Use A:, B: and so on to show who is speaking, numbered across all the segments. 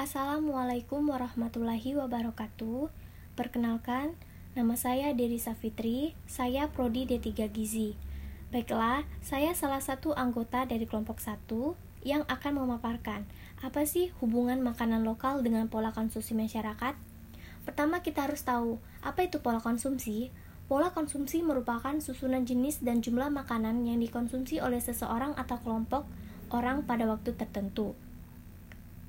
A: Assalamualaikum warahmatullahi wabarakatuh. Perkenalkan, nama saya Deri Safitri, saya prodi D3 Gizi. Baiklah, saya salah satu anggota dari kelompok 1 yang akan memaparkan apa sih hubungan makanan lokal dengan pola konsumsi masyarakat. Pertama kita harus tahu, apa itu pola konsumsi? Pola konsumsi merupakan susunan jenis dan jumlah makanan yang dikonsumsi oleh seseorang atau kelompok orang pada waktu tertentu.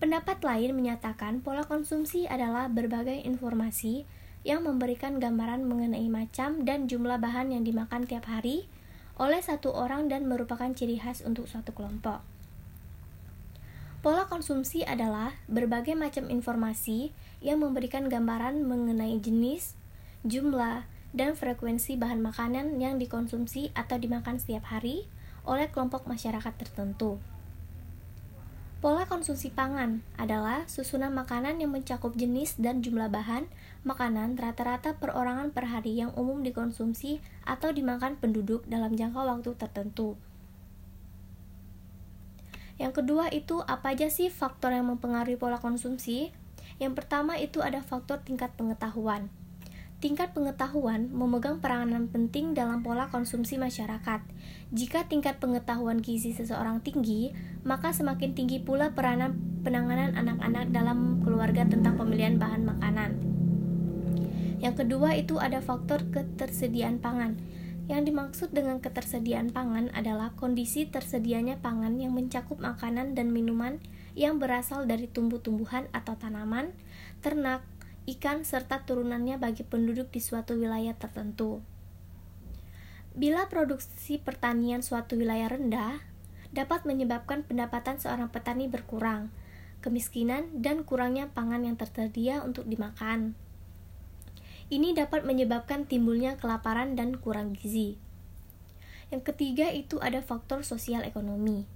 A: Pendapat lain menyatakan pola konsumsi adalah berbagai informasi yang memberikan gambaran mengenai macam dan jumlah bahan yang dimakan tiap hari oleh satu orang dan merupakan ciri khas untuk suatu kelompok. Pola konsumsi adalah berbagai macam informasi yang memberikan gambaran mengenai jenis, jumlah, dan frekuensi bahan makanan yang dikonsumsi atau dimakan setiap hari oleh kelompok masyarakat tertentu. Pola konsumsi pangan adalah susunan makanan yang mencakup jenis dan jumlah bahan makanan rata-rata perorangan per hari yang umum dikonsumsi atau dimakan penduduk dalam jangka waktu tertentu. Yang kedua itu apa aja sih faktor yang mempengaruhi pola konsumsi? Yang pertama itu ada faktor tingkat pengetahuan. Tingkat pengetahuan memegang peranan penting dalam pola konsumsi masyarakat. Jika tingkat pengetahuan gizi seseorang tinggi, maka semakin tinggi pula peranan penanganan anak-anak dalam keluarga tentang pemilihan bahan makanan. Yang kedua itu ada faktor ketersediaan pangan. Yang dimaksud dengan ketersediaan pangan adalah kondisi tersedianya pangan yang mencakup makanan dan minuman yang berasal dari tumbuh-tumbuhan atau tanaman, ternak, ikan, serta turunannya bagi penduduk di suatu wilayah tertentu. Bila produksi pertanian suatu wilayah rendah, dapat menyebabkan pendapatan seorang petani berkurang, kemiskinan, dan kurangnya pangan yang tersedia untuk dimakan. Ini dapat menyebabkan timbulnya kelaparan dan kurang gizi. Yang ketiga itu ada faktor sosial ekonomi.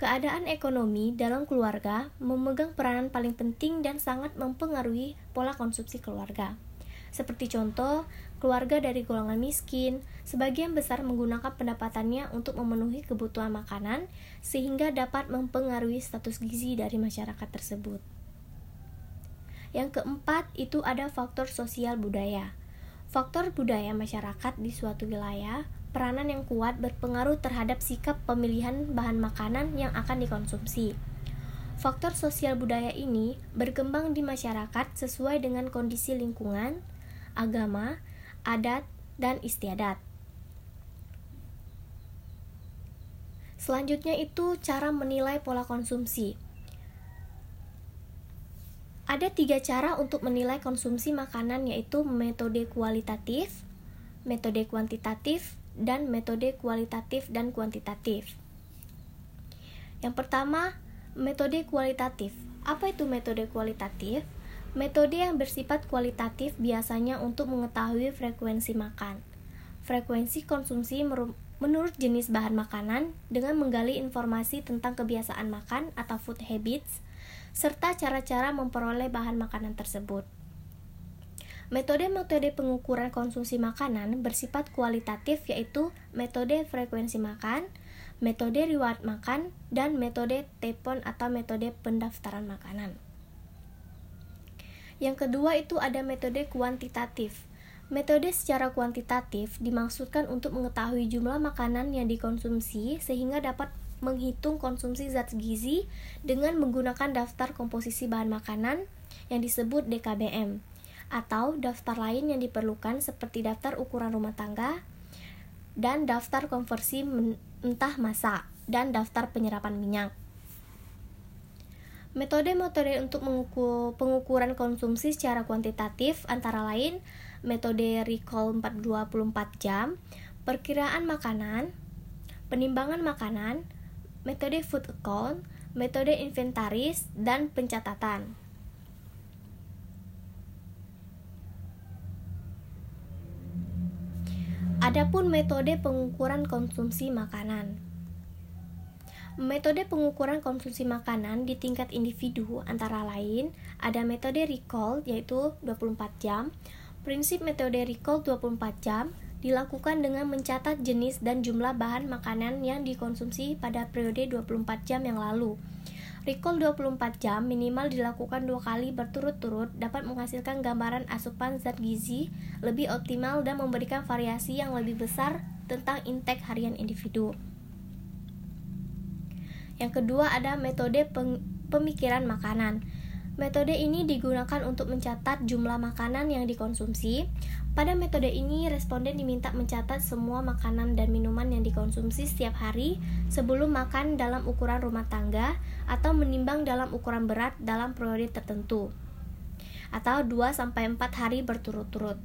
A: Keadaan ekonomi dalam keluarga memegang peranan paling penting dan sangat mempengaruhi pola konsumsi keluarga. Seperti contoh, keluarga dari golongan miskin sebagian besar menggunakan pendapatannya untuk memenuhi kebutuhan makanan sehingga dapat mempengaruhi status gizi dari masyarakat tersebut. Yang keempat itu ada faktor sosial budaya. Faktor budaya masyarakat di suatu wilayah peranan yang kuat berpengaruh terhadap sikap pemilihan bahan makanan yang akan dikonsumsi. Faktor sosial budaya ini berkembang di masyarakat sesuai dengan kondisi lingkungan, agama, adat, dan istiadat. Selanjutnya itu cara menilai pola konsumsi. Ada tiga cara untuk menilai konsumsi makanan yaitu metode kualitatif, metode kuantitatif, dan metode kualitatif dan kuantitatif. Yang pertama, metode kualitatif. Apa itu metode kualitatif? Metode yang bersifat kualitatif biasanya untuk mengetahui frekuensi makan. Frekuensi konsumsi menurut jenis bahan makanan dengan menggali informasi tentang kebiasaan makan atau food habits serta cara-cara memperoleh bahan makanan tersebut. Metode-metode pengukuran konsumsi makanan bersifat kualitatif yaitu metode frekuensi makan, metode reward makan, dan metode tepon atau metode pendaftaran makanan. Yang kedua itu ada metode kuantitatif. Metode secara kuantitatif dimaksudkan untuk mengetahui jumlah makanan yang dikonsumsi sehingga dapat menghitung konsumsi zat gizi dengan menggunakan daftar komposisi bahan makanan yang disebut DKBM atau daftar lain yang diperlukan seperti daftar ukuran rumah tangga dan daftar konversi mentah masak dan daftar penyerapan minyak. Metode-metode untuk mengukur, pengukuran konsumsi secara kuantitatif antara lain metode recall 424 jam, perkiraan makanan, penimbangan makanan, metode food account, metode inventaris, dan pencatatan. Adapun metode pengukuran konsumsi makanan. Metode pengukuran konsumsi makanan di tingkat individu antara lain ada metode recall yaitu 24 jam. Prinsip metode recall 24 jam dilakukan dengan mencatat jenis dan jumlah bahan makanan yang dikonsumsi pada periode 24 jam yang lalu. Recall 24 jam minimal dilakukan dua kali berturut-turut dapat menghasilkan gambaran asupan zat gizi lebih optimal dan memberikan variasi yang lebih besar tentang intake harian individu. Yang kedua ada metode pemikiran makanan. Metode ini digunakan untuk mencatat jumlah makanan yang dikonsumsi. Pada metode ini, responden diminta mencatat semua makanan dan minuman yang dikonsumsi setiap hari sebelum makan dalam ukuran rumah tangga atau menimbang dalam ukuran berat dalam periode tertentu atau 2-4 hari berturut-turut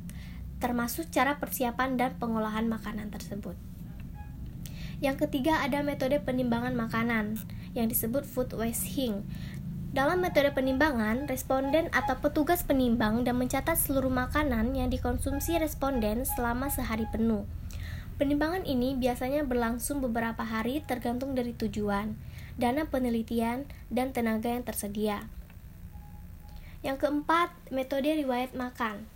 A: termasuk cara persiapan dan pengolahan makanan tersebut. Yang ketiga ada metode penimbangan makanan yang disebut food wasting dalam metode penimbangan, responden atau petugas penimbang dan mencatat seluruh makanan yang dikonsumsi responden selama sehari penuh. Penimbangan ini biasanya berlangsung beberapa hari tergantung dari tujuan, dana penelitian, dan tenaga yang tersedia. Yang keempat, metode riwayat makan.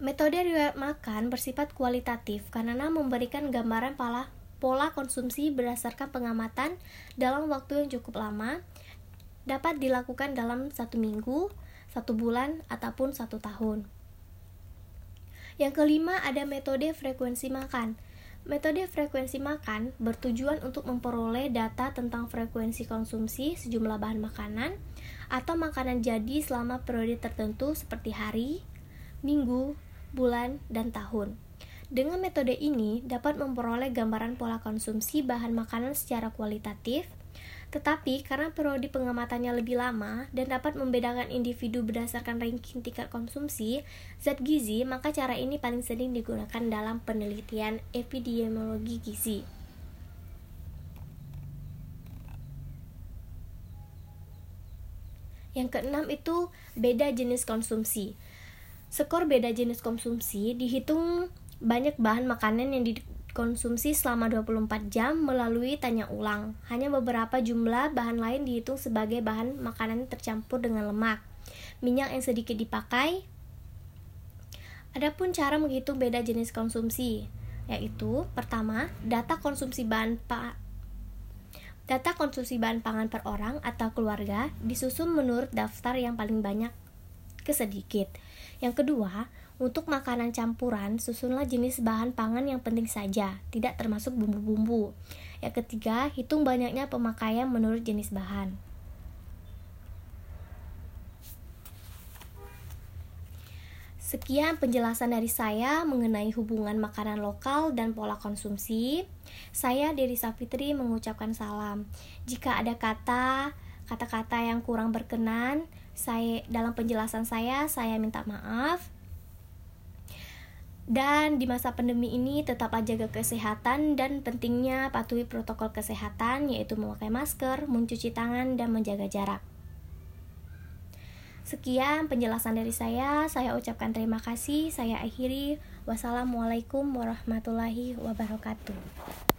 A: Metode riwayat makan bersifat kualitatif karena memberikan gambaran pola, pola konsumsi berdasarkan pengamatan dalam waktu yang cukup lama dapat dilakukan dalam satu minggu, satu bulan, ataupun satu tahun. Yang kelima ada metode frekuensi makan. Metode frekuensi makan bertujuan untuk memperoleh data tentang frekuensi konsumsi sejumlah bahan makanan atau makanan jadi selama periode tertentu seperti hari, minggu, bulan, dan tahun. Dengan metode ini dapat memperoleh gambaran pola konsumsi bahan makanan secara kualitatif, tetapi karena periode pengamatannya lebih lama dan dapat membedakan individu berdasarkan ranking tingkat konsumsi zat gizi, maka cara ini paling sering digunakan dalam penelitian epidemiologi gizi. Yang keenam itu beda jenis konsumsi. Skor beda jenis konsumsi dihitung banyak bahan makanan yang konsumsi selama 24 jam melalui tanya ulang. Hanya beberapa jumlah bahan lain dihitung sebagai bahan makanan tercampur dengan lemak. Minyak yang sedikit dipakai. Adapun cara menghitung beda jenis konsumsi, yaitu pertama, data konsumsi bahan pa Data konsumsi bahan pangan per orang atau keluarga disusun menurut daftar yang paling banyak ke sedikit. Yang kedua, untuk makanan campuran, susunlah jenis bahan pangan yang penting saja, tidak termasuk bumbu-bumbu. Yang ketiga, hitung banyaknya pemakaian menurut jenis bahan. Sekian penjelasan dari saya mengenai hubungan makanan lokal dan pola konsumsi. Saya Dery Safitri mengucapkan salam. Jika ada kata kata-kata yang kurang berkenan, saya dalam penjelasan saya saya minta maaf. Dan di masa pandemi ini tetaplah jaga kesehatan dan pentingnya patuhi protokol kesehatan yaitu memakai masker, mencuci tangan, dan menjaga jarak. Sekian penjelasan dari saya. Saya ucapkan terima kasih. Saya akhiri. Wassalamualaikum warahmatullahi wabarakatuh.